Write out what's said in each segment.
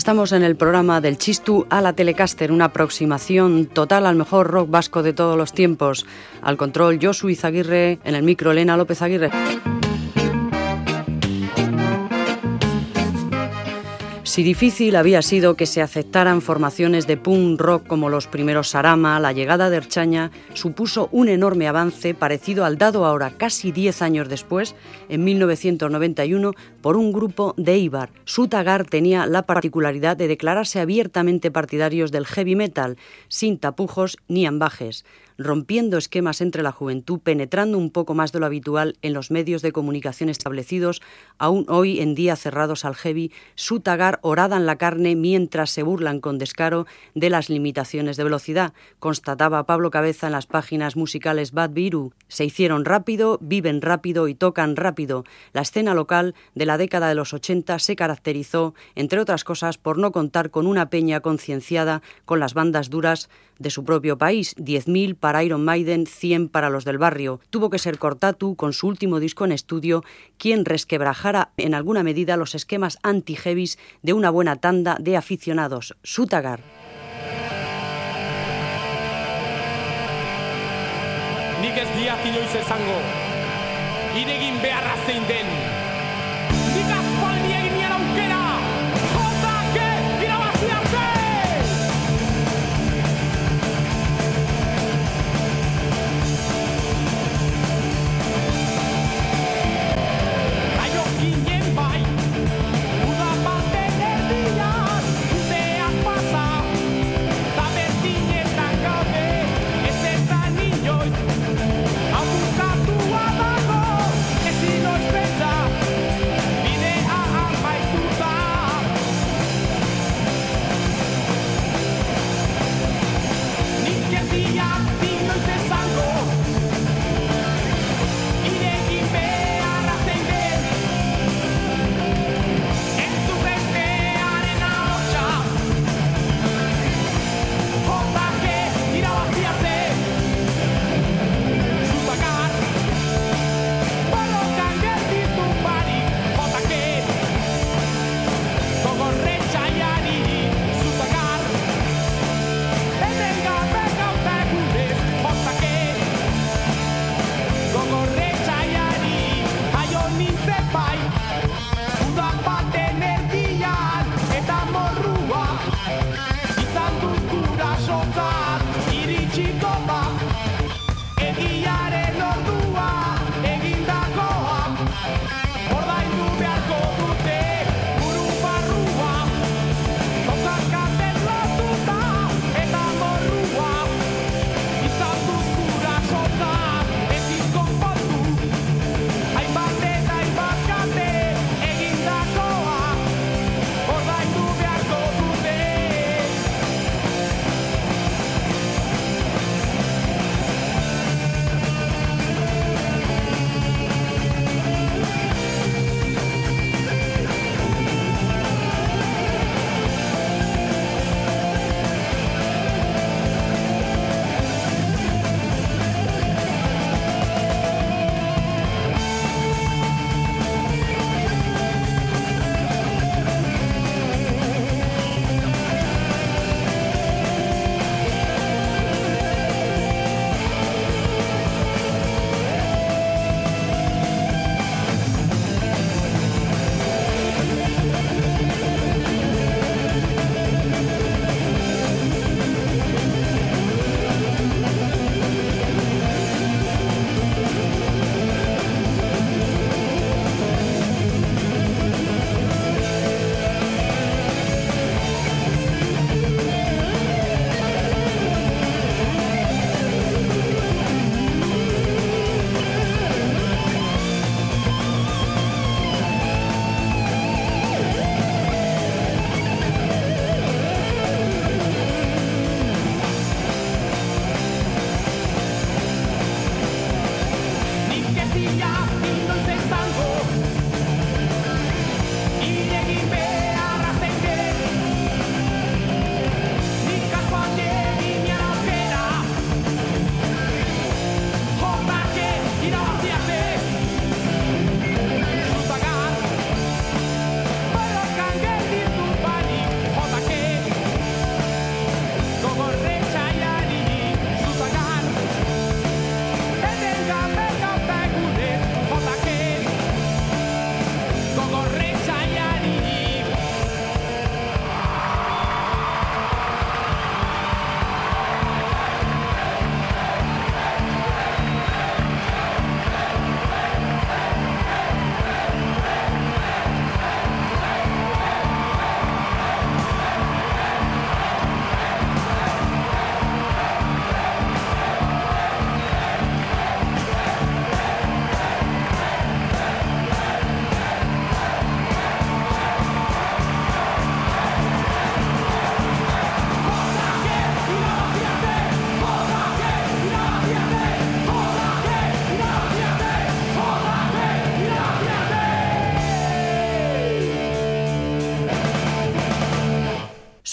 Estamos en el programa del Chistu a la Telecaster, una aproximación total al mejor rock vasco de todos los tiempos. Al control, Josu Izaguirre, en el micro, Elena López Aguirre. Si difícil había sido que se aceptaran formaciones de punk rock como los primeros Sarama, la llegada de Erchaña supuso un enorme avance parecido al dado ahora casi 10 años después, en 1991, por un grupo de Ibar. Sutagar tenía la particularidad de declararse abiertamente partidarios del heavy metal, sin tapujos ni ambajes rompiendo esquemas entre la juventud, penetrando un poco más de lo habitual en los medios de comunicación establecidos, aún hoy en día cerrados al heavy, su tagar en la carne mientras se burlan con descaro de las limitaciones de velocidad, constataba Pablo Cabeza en las páginas musicales Bad Viru. Se hicieron rápido, viven rápido y tocan rápido. La escena local de la década de los 80 se caracterizó, entre otras cosas, por no contar con una peña concienciada con las bandas duras de su propio país, 10.000 para Iron Maiden, 100 para los del barrio. Tuvo que ser Cortatu, con su último disco en estudio, quien resquebrajara en alguna medida los esquemas anti-heavies de una buena tanda de aficionados, Sutagar. Nik ez diak inoiz esango, iregin beharra zein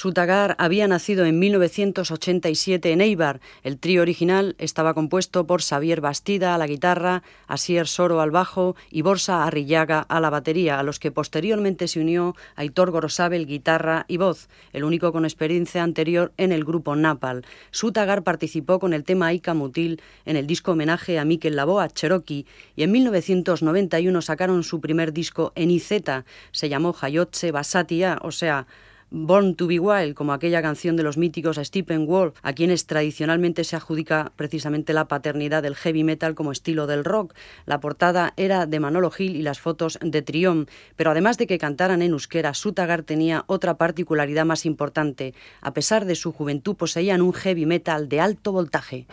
Sutagar había nacido en 1987 en Eibar. El trío original estaba compuesto por Xavier Bastida a la guitarra, Asier Soro al bajo y Borsa Arrillaga a la batería, a los que posteriormente se unió Aitor Gorosabel guitarra y voz, el único con experiencia anterior en el grupo Napal. Sutagar participó con el tema Aika Mutil en el disco homenaje a Mikel Laboa Cherokee y en 1991 sacaron su primer disco en IZ, se llamó Hayotse Basatia, o sea, Born to be Wild, como aquella canción de los míticos Stephen Wolf, a quienes tradicionalmente se adjudica precisamente la paternidad del heavy metal como estilo del rock. La portada era de Manolo Gil y las fotos de Triom, pero además de que cantaran en euskera, Sutagar tenía otra particularidad más importante. A pesar de su juventud, poseían un heavy metal de alto voltaje.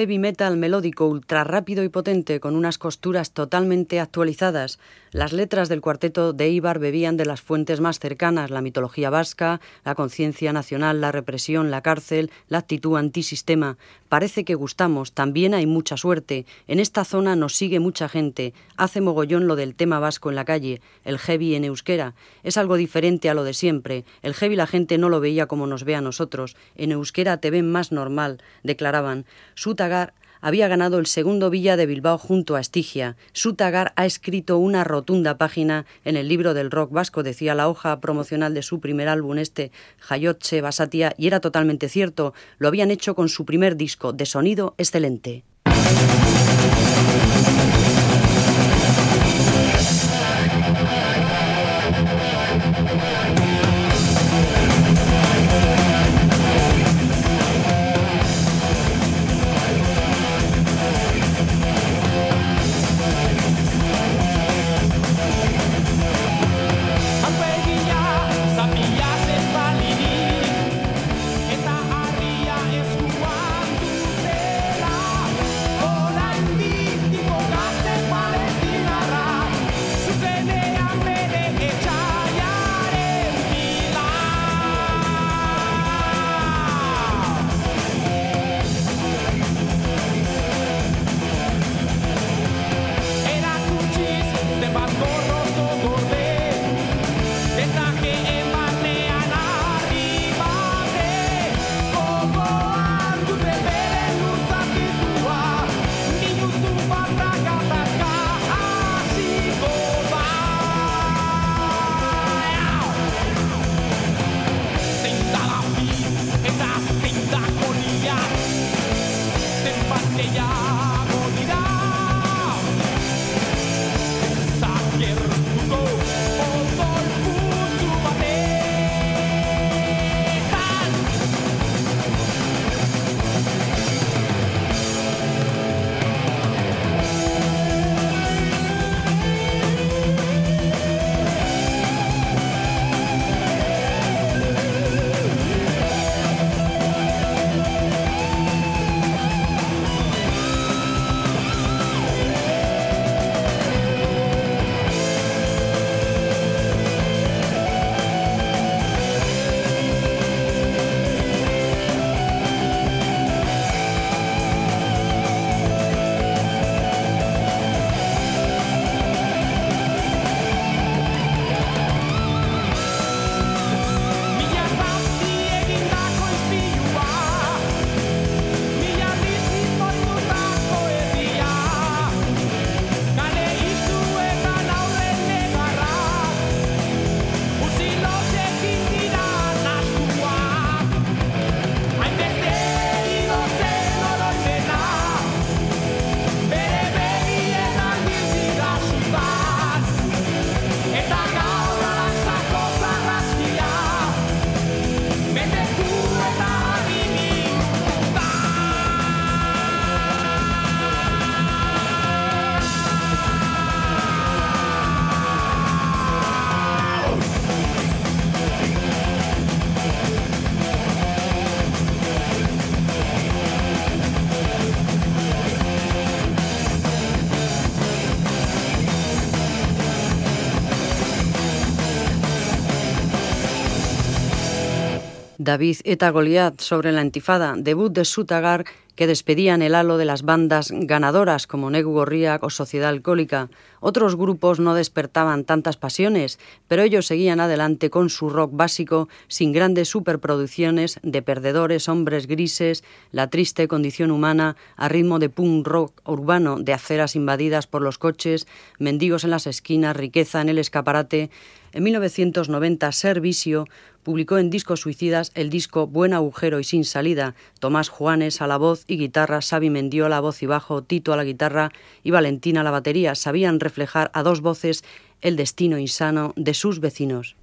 Heavy metal melódico ultra rápido y potente con unas costuras totalmente actualizadas. Las letras del cuarteto de Ibar bebían de las fuentes más cercanas, la mitología vasca, la conciencia nacional, la represión, la cárcel, la actitud antisistema. Parece que gustamos, también hay mucha suerte. En esta zona nos sigue mucha gente. Hace mogollón lo del tema vasco en la calle, el heavy en euskera. Es algo diferente a lo de siempre. El heavy la gente no lo veía como nos ve a nosotros. En euskera te ven más normal, declaraban. Sutagar había ganado el segundo Villa de Bilbao junto a Estigia. Sutagar ha escrito una rotunda página en el libro del rock vasco, decía la hoja promocional de su primer álbum, este Hayotche Basatia, y era totalmente cierto. Lo habían hecho con su primer disco, de sonido excelente. David eta Goliat sobre la Intifada, debut de Sutagar que despedían el halo de las bandas ganadoras como Negu Gorriak o Sociedad Alcohólica. Otros grupos no despertaban tantas pasiones, pero ellos seguían adelante con su rock básico, sin grandes superproducciones de perdedores, hombres grises, la triste condición humana, a ritmo de punk rock urbano, de aceras invadidas por los coches, mendigos en las esquinas, riqueza en el escaparate. En 1990, Servicio publicó en Discos Suicidas el disco Buen Agujero y Sin Salida, Tomás Juanes a la voz y guitarra, Xavi Mendiola a voz y bajo, Tito a la guitarra y Valentina a la batería. Sabían reflejar a dos voces el destino insano de sus vecinos.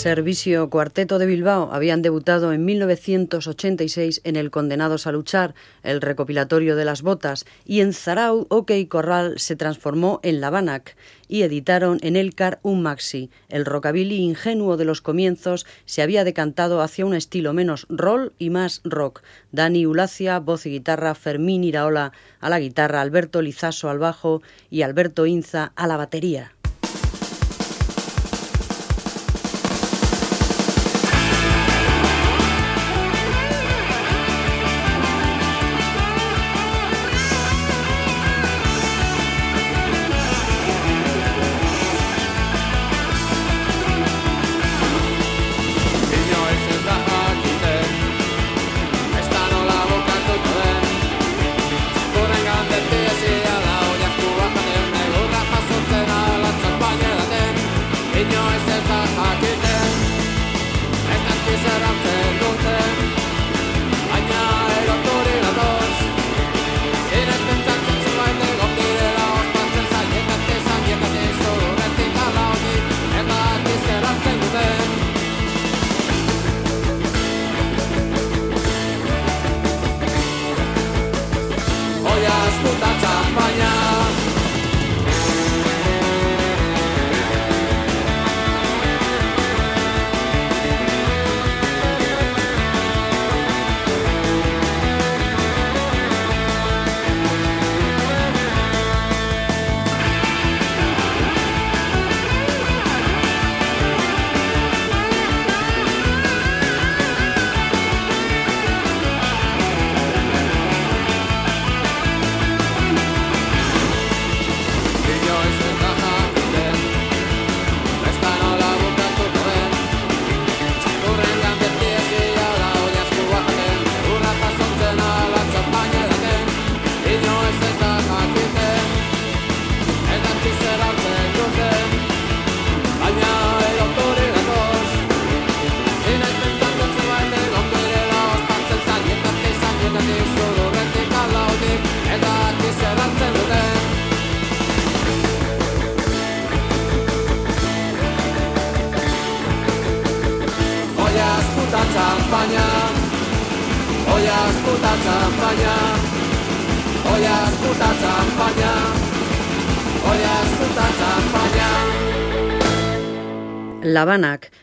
Servicio Cuarteto de Bilbao habían debutado en 1986 en el Condenados a Luchar, el recopilatorio de las botas, y en Zarau, OK Corral se transformó en La Banac y editaron en Elcar un maxi. El rockabilly ingenuo de los comienzos se había decantado hacia un estilo menos roll y más rock. Dani Ulacia, voz y guitarra, Fermín Iraola a la guitarra, Alberto Lizaso al bajo y Alberto Inza a la batería.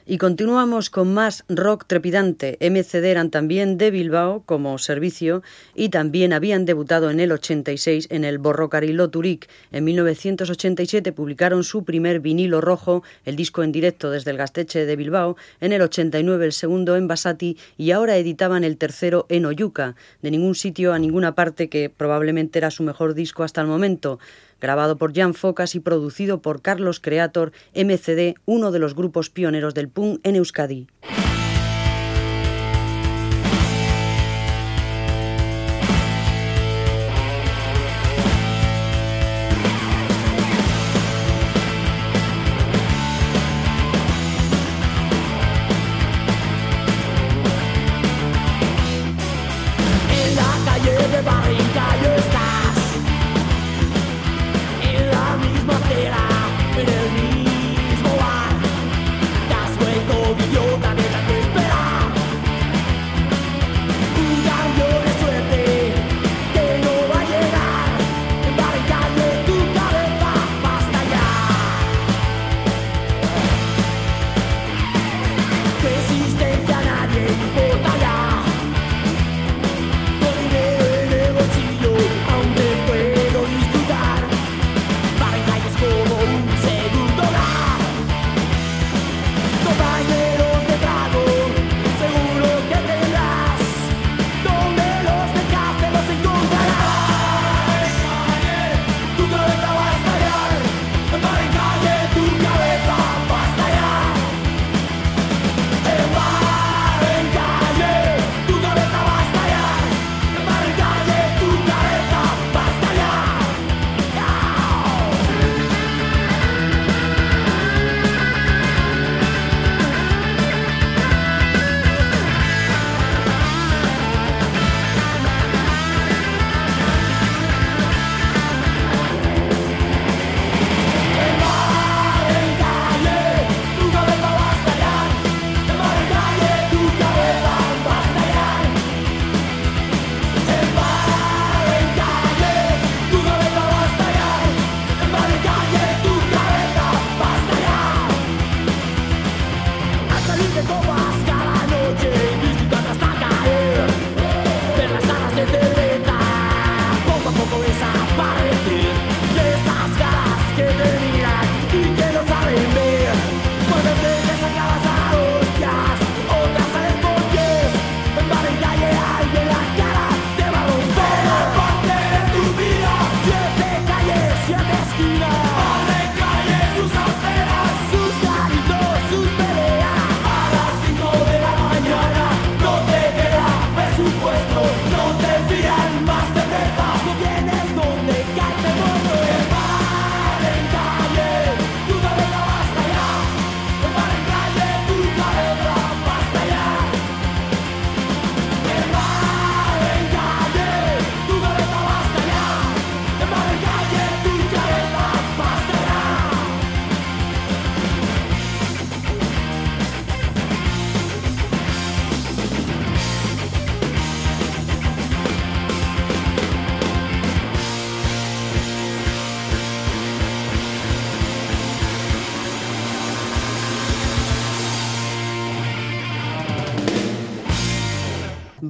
Y continuamos con más rock trepidante. MCD eran también de Bilbao como servicio y también habían debutado en el 86 en el Borrocarilo Turic. En 1987 publicaron su primer vinilo rojo, el disco en directo desde el Gasteche de Bilbao, en el 89 el segundo en Basati y ahora editaban el tercero en Oyuca. De ningún sitio a ninguna parte que probablemente era su mejor disco hasta el momento grabado por Jan Focas y producido por Carlos Creator, MCD, uno de los grupos pioneros del punk en Euskadi.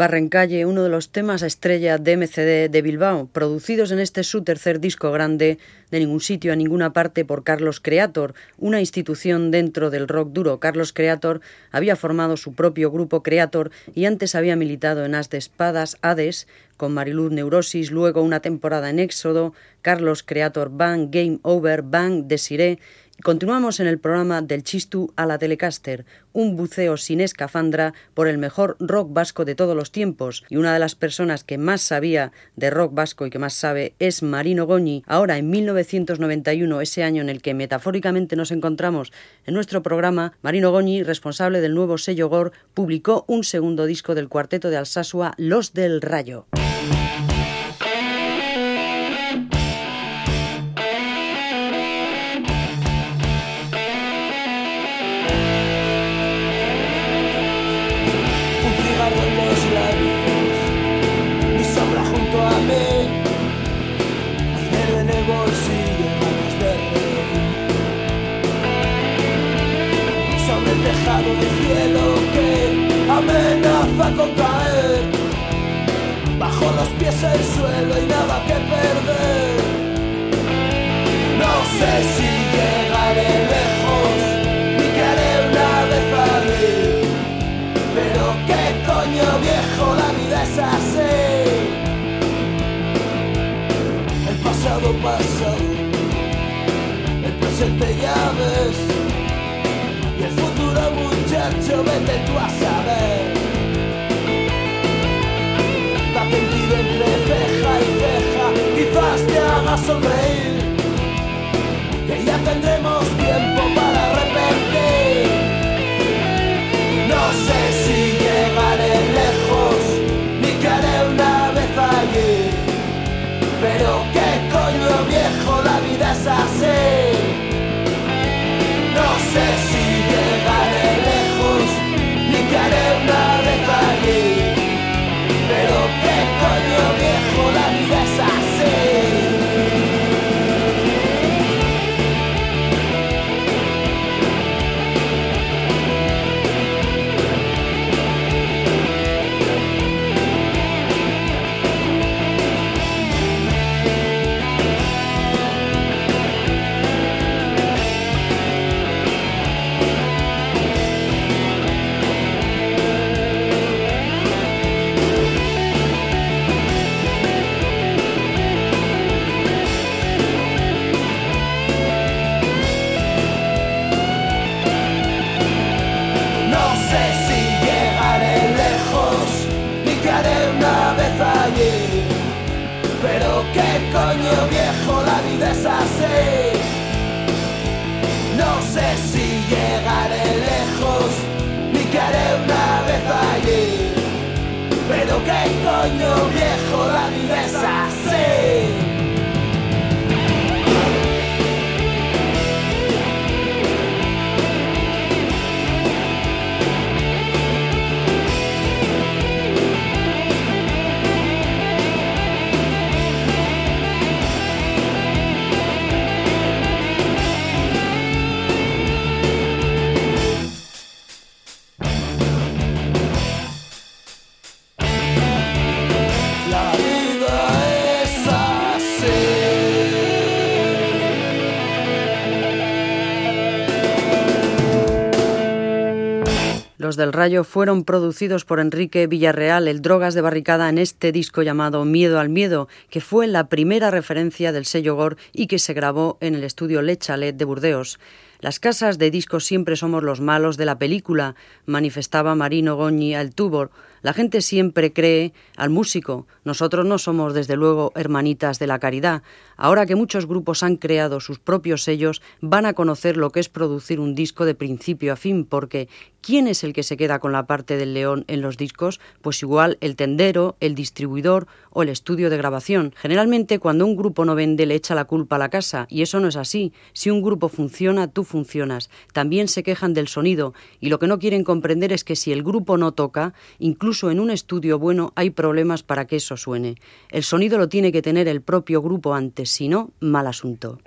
Barrencalle, uno de los temas estrella de MCD de Bilbao, producidos en este su tercer disco grande, de ningún sitio a ninguna parte por Carlos Creator, una institución dentro del rock duro. Carlos Creator había formado su propio grupo Creator y antes había militado en As de Espadas, Hades, con Mariluz Neurosis, luego una temporada en Éxodo, Carlos Creator Bang, Game Over, Bang, Desiree Continuamos en el programa del Chistu a la Telecaster, un buceo sin escafandra por el mejor rock vasco de todos los tiempos. Y una de las personas que más sabía de rock vasco y que más sabe es Marino Goñi. Ahora, en 1991, ese año en el que metafóricamente nos encontramos en nuestro programa, Marino Goñi, responsable del nuevo sello GOR, publicó un segundo disco del cuarteto de Alsasua, Los del Rayo. Suelo y nada que perder. No sé si llegaré lejos ni que haré una vez salir. Pero qué coño viejo, la vida es así. El pasado pasado, el presente ya ves muchacho, vete tú a saber. Sonreír. Que ya tendremos Pero viejo, la vida es así. No sé si llegaré lejos, ni que haré una vez allí. Pero qué coño viejo, la vida es así. Del Rayo fueron producidos por Enrique Villarreal, el Drogas de Barricada, en este disco llamado Miedo al Miedo, que fue la primera referencia del sello Gore y que se grabó en el estudio Le Chalet de Burdeos. Las casas de discos siempre somos los malos de la película, manifestaba Marino Goñi al Tubor. La gente siempre cree al músico. Nosotros no somos, desde luego, hermanitas de la caridad. Ahora que muchos grupos han creado sus propios sellos, van a conocer lo que es producir un disco de principio a fin, porque ¿quién es el que se queda con la parte del león en los discos? Pues igual el tendero, el distribuidor o el estudio de grabación. Generalmente cuando un grupo no vende le echa la culpa a la casa, y eso no es así. Si un grupo funciona, tú funcionas. También se quejan del sonido, y lo que no quieren comprender es que si el grupo no toca, incluso en un estudio bueno hay problemas para que eso suene. El sonido lo tiene que tener el propio grupo antes si no, mal asunto.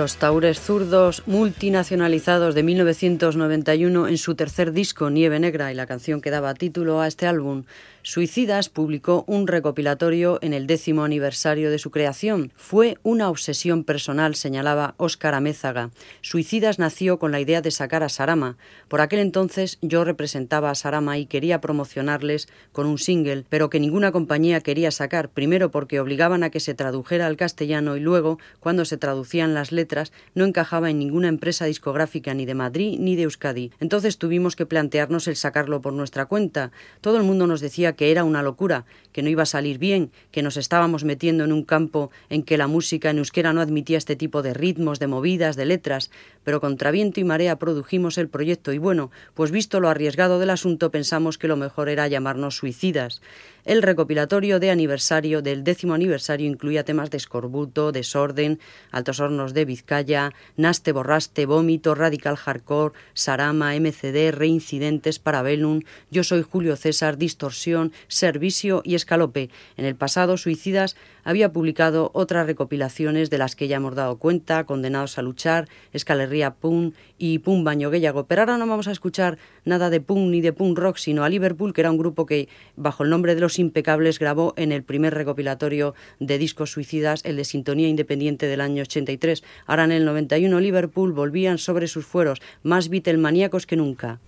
Los Taures zurdos multinacionalizados de 1991 en su tercer disco Nieve Negra y la canción que daba título a este álbum Suicidas publicó un recopilatorio en el décimo aniversario de su creación. Fue una obsesión personal, señalaba Óscar Amézaga. Suicidas nació con la idea de sacar a Sarama. Por aquel entonces yo representaba a Sarama y quería promocionarles con un single, pero que ninguna compañía quería sacar, primero porque obligaban a que se tradujera al castellano y luego, cuando se traducían las letras, no encajaba en ninguna empresa discográfica ni de Madrid ni de Euskadi. Entonces tuvimos que plantearnos el sacarlo por nuestra cuenta. Todo el mundo nos decía que era una locura, que no iba a salir bien, que nos estábamos metiendo en un campo en que la música en euskera no admitía este tipo de ritmos, de movidas, de letras, pero contra viento y marea produjimos el proyecto y bueno, pues visto lo arriesgado del asunto pensamos que lo mejor era llamarnos suicidas. El recopilatorio de aniversario del décimo aniversario incluía temas de escorbuto, desorden, altos hornos de Vizcaya, naste borraste, vómito, radical hardcore, sarama, MCD, reincidentes, parabellum, yo soy Julio César, distorsión, servicio y escalope. En el pasado, Suicidas había publicado otras recopilaciones de las que ya hemos dado cuenta, Condenados a luchar, Escalerría Pum y Pum Baño Guellago. Pero ahora no vamos a escuchar nada de Pum ni de Pum Rock, sino a Liverpool, que era un grupo que, bajo el nombre de los Impecables, grabó en el primer recopilatorio de discos suicidas, el de Sintonía Independiente del año 83. Ahora en el 91 Liverpool volvían sobre sus fueros, más Beatlemaníacos que nunca.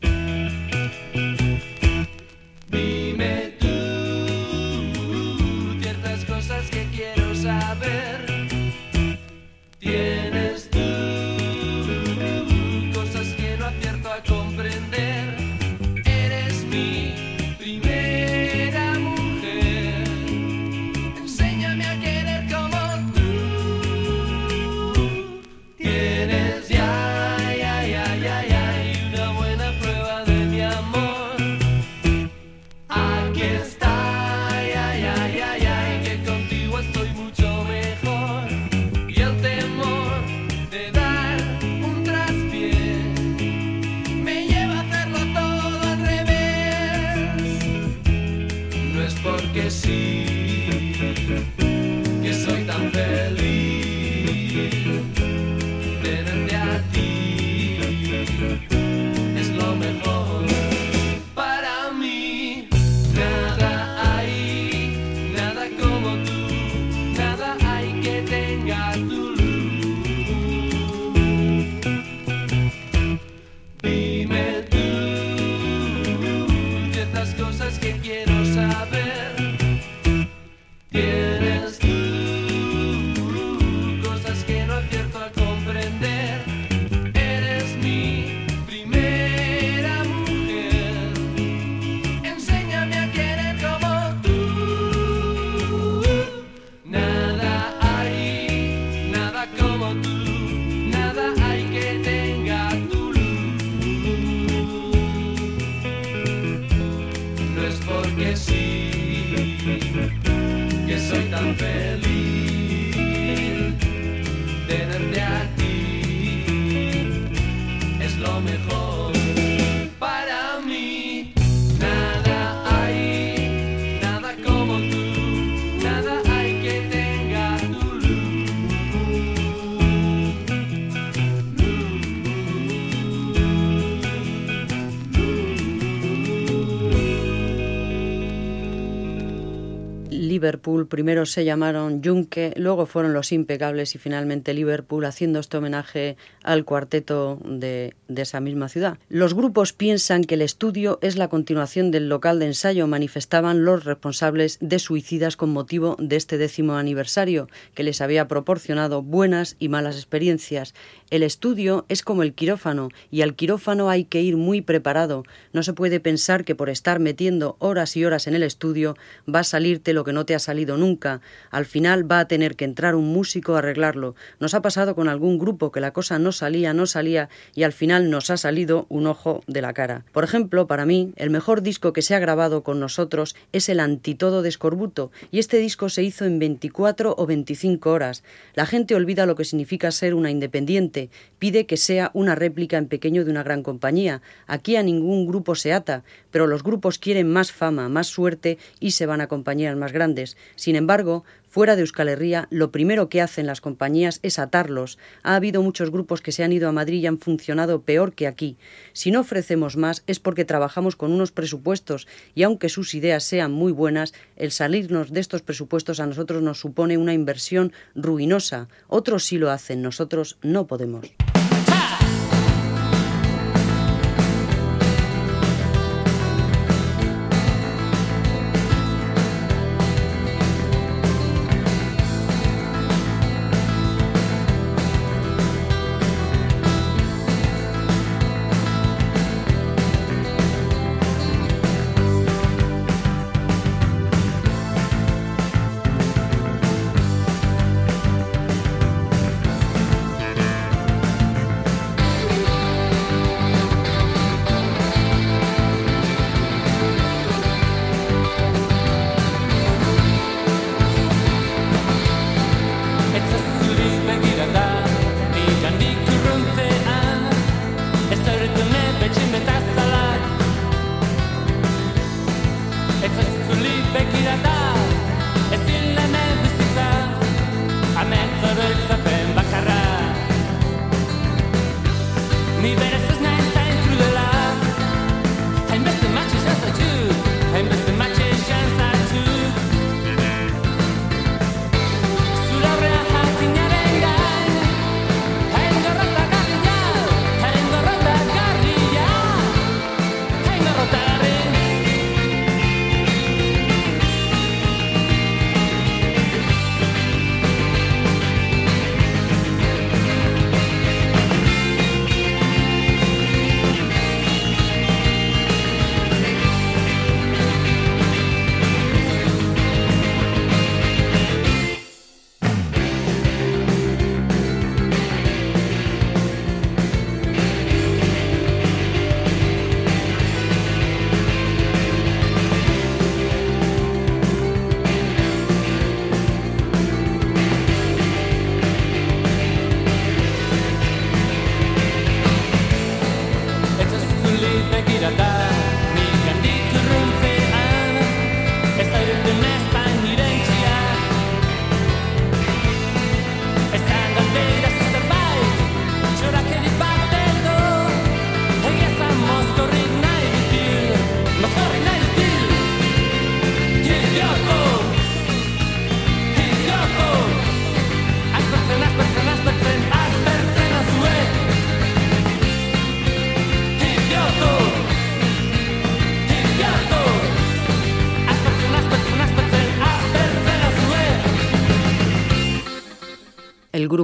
aceita feliz. Liverpool, primero se llamaron Junque, luego fueron los Impecables y finalmente Liverpool, haciendo este homenaje al cuarteto de, esa misma ciudad. Los grupos piensan que el estudio es la continuación del local de ensayo, manifestaban los responsables de Suicidas con motivo de este décimo aniversario, que les había proporcionado buenas y malas experiencias. El estudio es como el quirófano, y al quirófano hay que ir muy preparado. No se puede pensar que por estar metiendo horas y horas en el estudio va a salirte lo que no te ha salido nunca. Al final va a tener que entrar un músico a arreglarlo. Nos ha pasado con algún grupo que la cosa no salía, no salía y al final nos ha salido un ojo de la cara. Por ejemplo, para mí, el mejor disco que se ha grabado con nosotros es el Antitodo de Escorbuto y este disco se hizo en 24 o 25 horas. La gente olvida lo que significa ser una independiente, pide que sea una réplica en pequeño de una gran compañía. Aquí a ningún grupo se ata, pero los grupos quieren más fama, más suerte y se van a compañías más grandes. Sin embargo, Fuera de Euskal Herria, lo primero que hacen las compañías es atarlos. Ha habido muchos grupos que se han ido a Madrid y han funcionado peor que aquí. Si no ofrecemos más es porque trabajamos con unos presupuestos y aunque sus ideas sean muy buenas, el salirnos de estos presupuestos a nosotros nos supone una inversión ruinosa. Otros sí lo hacen, nosotros no podemos.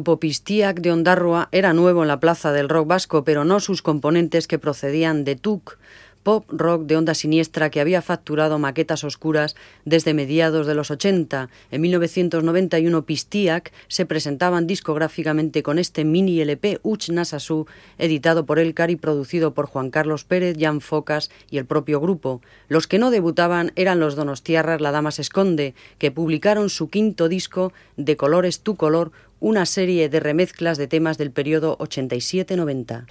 Grupo Pistiak de Ondarroa era nuevo en la plaza del rock vasco, pero no sus componentes que procedían de Tuk, pop rock de onda siniestra que había facturado maquetas oscuras desde mediados de los 80. En 1991 Pistiak se presentaban discográficamente con este mini LP Uch Nasasu, editado por Elcar y producido por Juan Carlos Pérez, Jan Focas y el propio grupo. Los que no debutaban eran los donostiarras La Dama se esconde, que publicaron su quinto disco De colores tu color, una serie de remezclas de temas del periodo 87-90.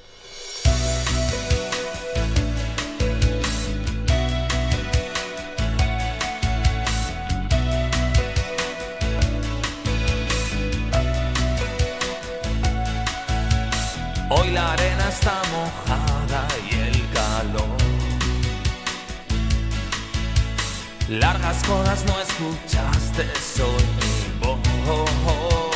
Hoy la arena está mojada y el calor. Largas codas no escuchaste, soy mi voz.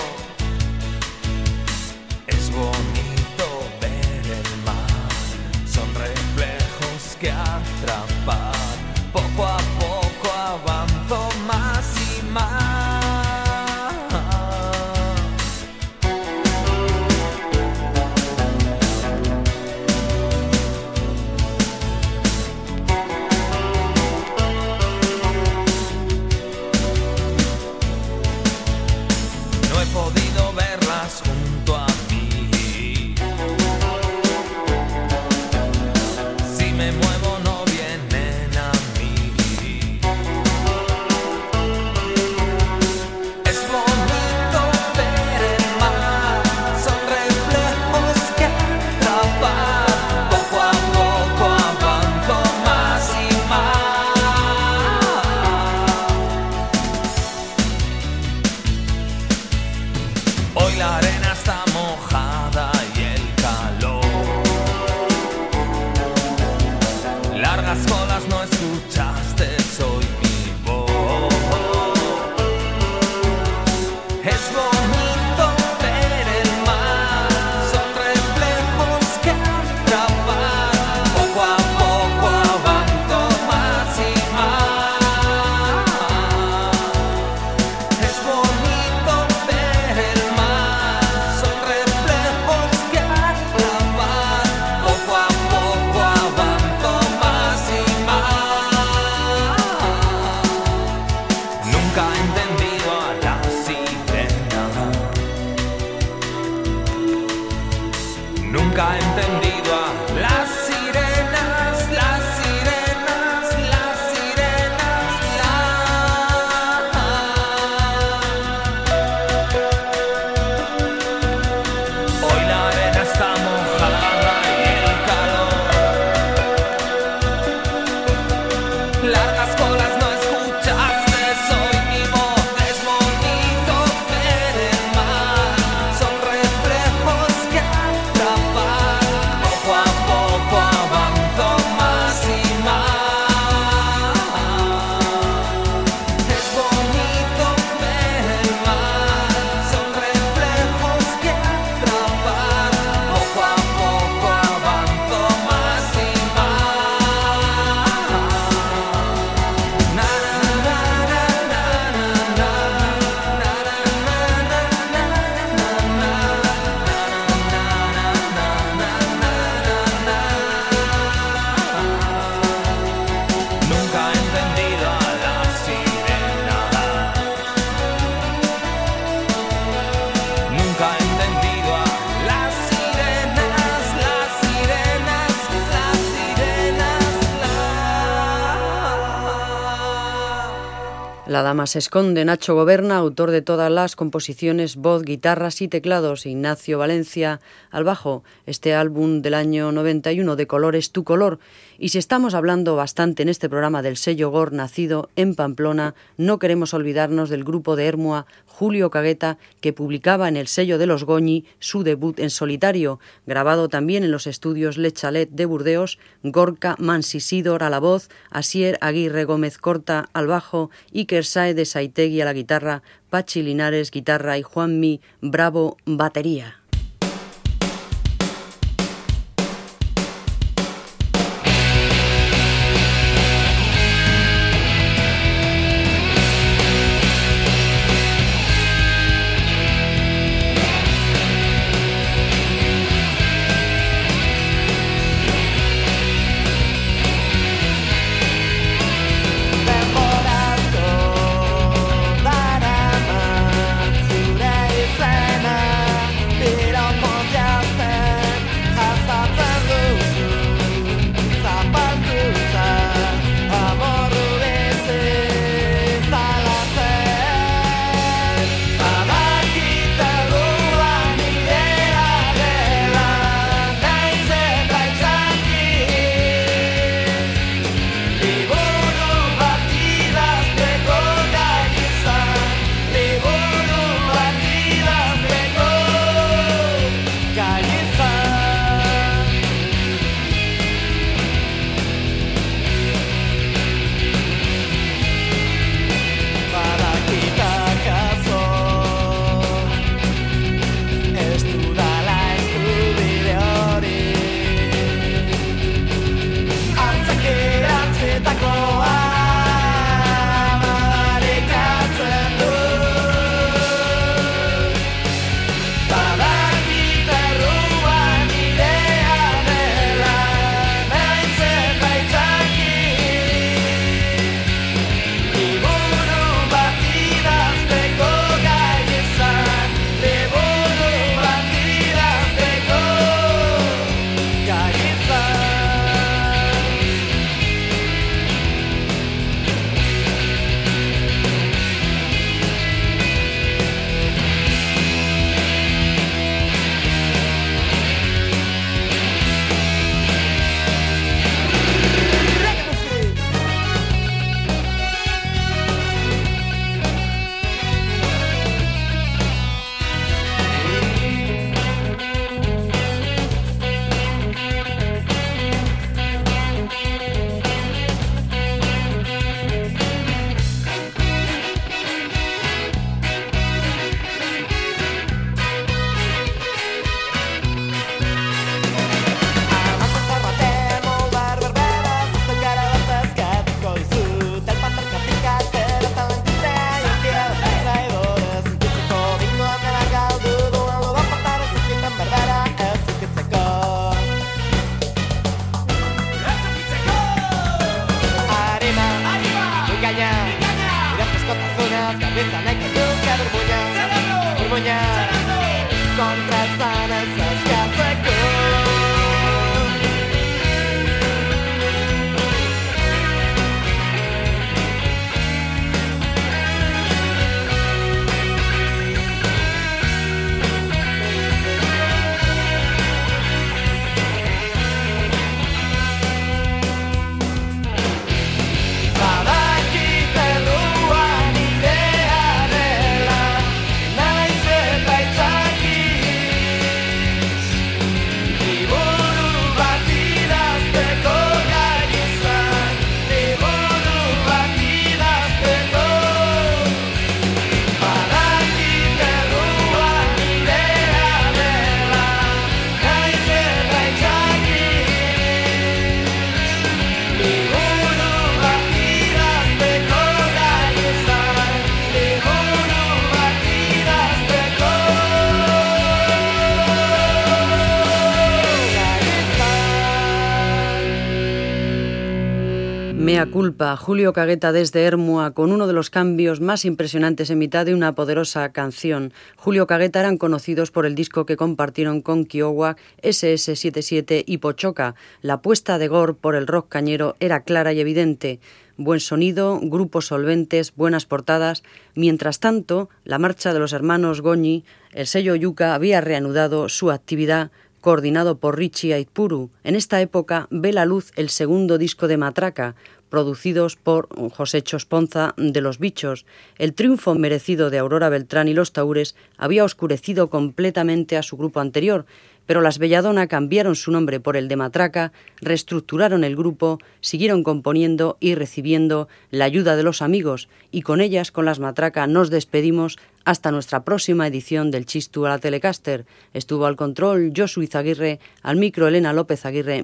La dama se esconde, Nacho Goberna, autor de todas las composiciones, voz, guitarras y teclados, Ignacio Valencia al bajo, este álbum del año 91 de Colores tu color. Y si estamos hablando bastante en este programa del sello Gor nacido en Pamplona, no queremos olvidarnos del grupo de Hermua Julio Cagueta, que publicaba en el sello de los Goñi su debut en solitario, grabado también en los estudios Le Chalet de Burdeos, Gorka Mansisidor a la voz, Asier Aguirre Gómez Corta al bajo, Iker De Saitegui a la guitarra, Pachi Linares guitarra y Juanmi Bravo batería. Julio Cagueta desde Hermua, con uno de los cambios más impresionantes en mitad de una poderosa canción. Julio Cagueta eran conocidos por el disco que compartieron con Kiowa, SS77 y Pochoca. La apuesta de Gore por el rock cañero era clara y evidente. Buen sonido, grupos solventes, buenas portadas. Mientras tanto, la marcha de los hermanos Goñi, el sello Yuca había reanudado su actividad coordinado por Richie Aitpuru. En esta época ve la luz el segundo disco de Matraca, producidos por José Chosponza de Los Bichos. El triunfo merecido de Aurora Beltrán y los Taures había oscurecido completamente a su grupo anterior, pero las Belladona cambiaron su nombre por el de Matraca, reestructuraron el grupo, siguieron componiendo y recibiendo la ayuda de los amigos, y con ellas, con las Matraca, nos despedimos hasta nuestra próxima edición del Chistu a la Telecaster. Estuvo al control Josu Izaguirre, al micro Elena López Aguirre.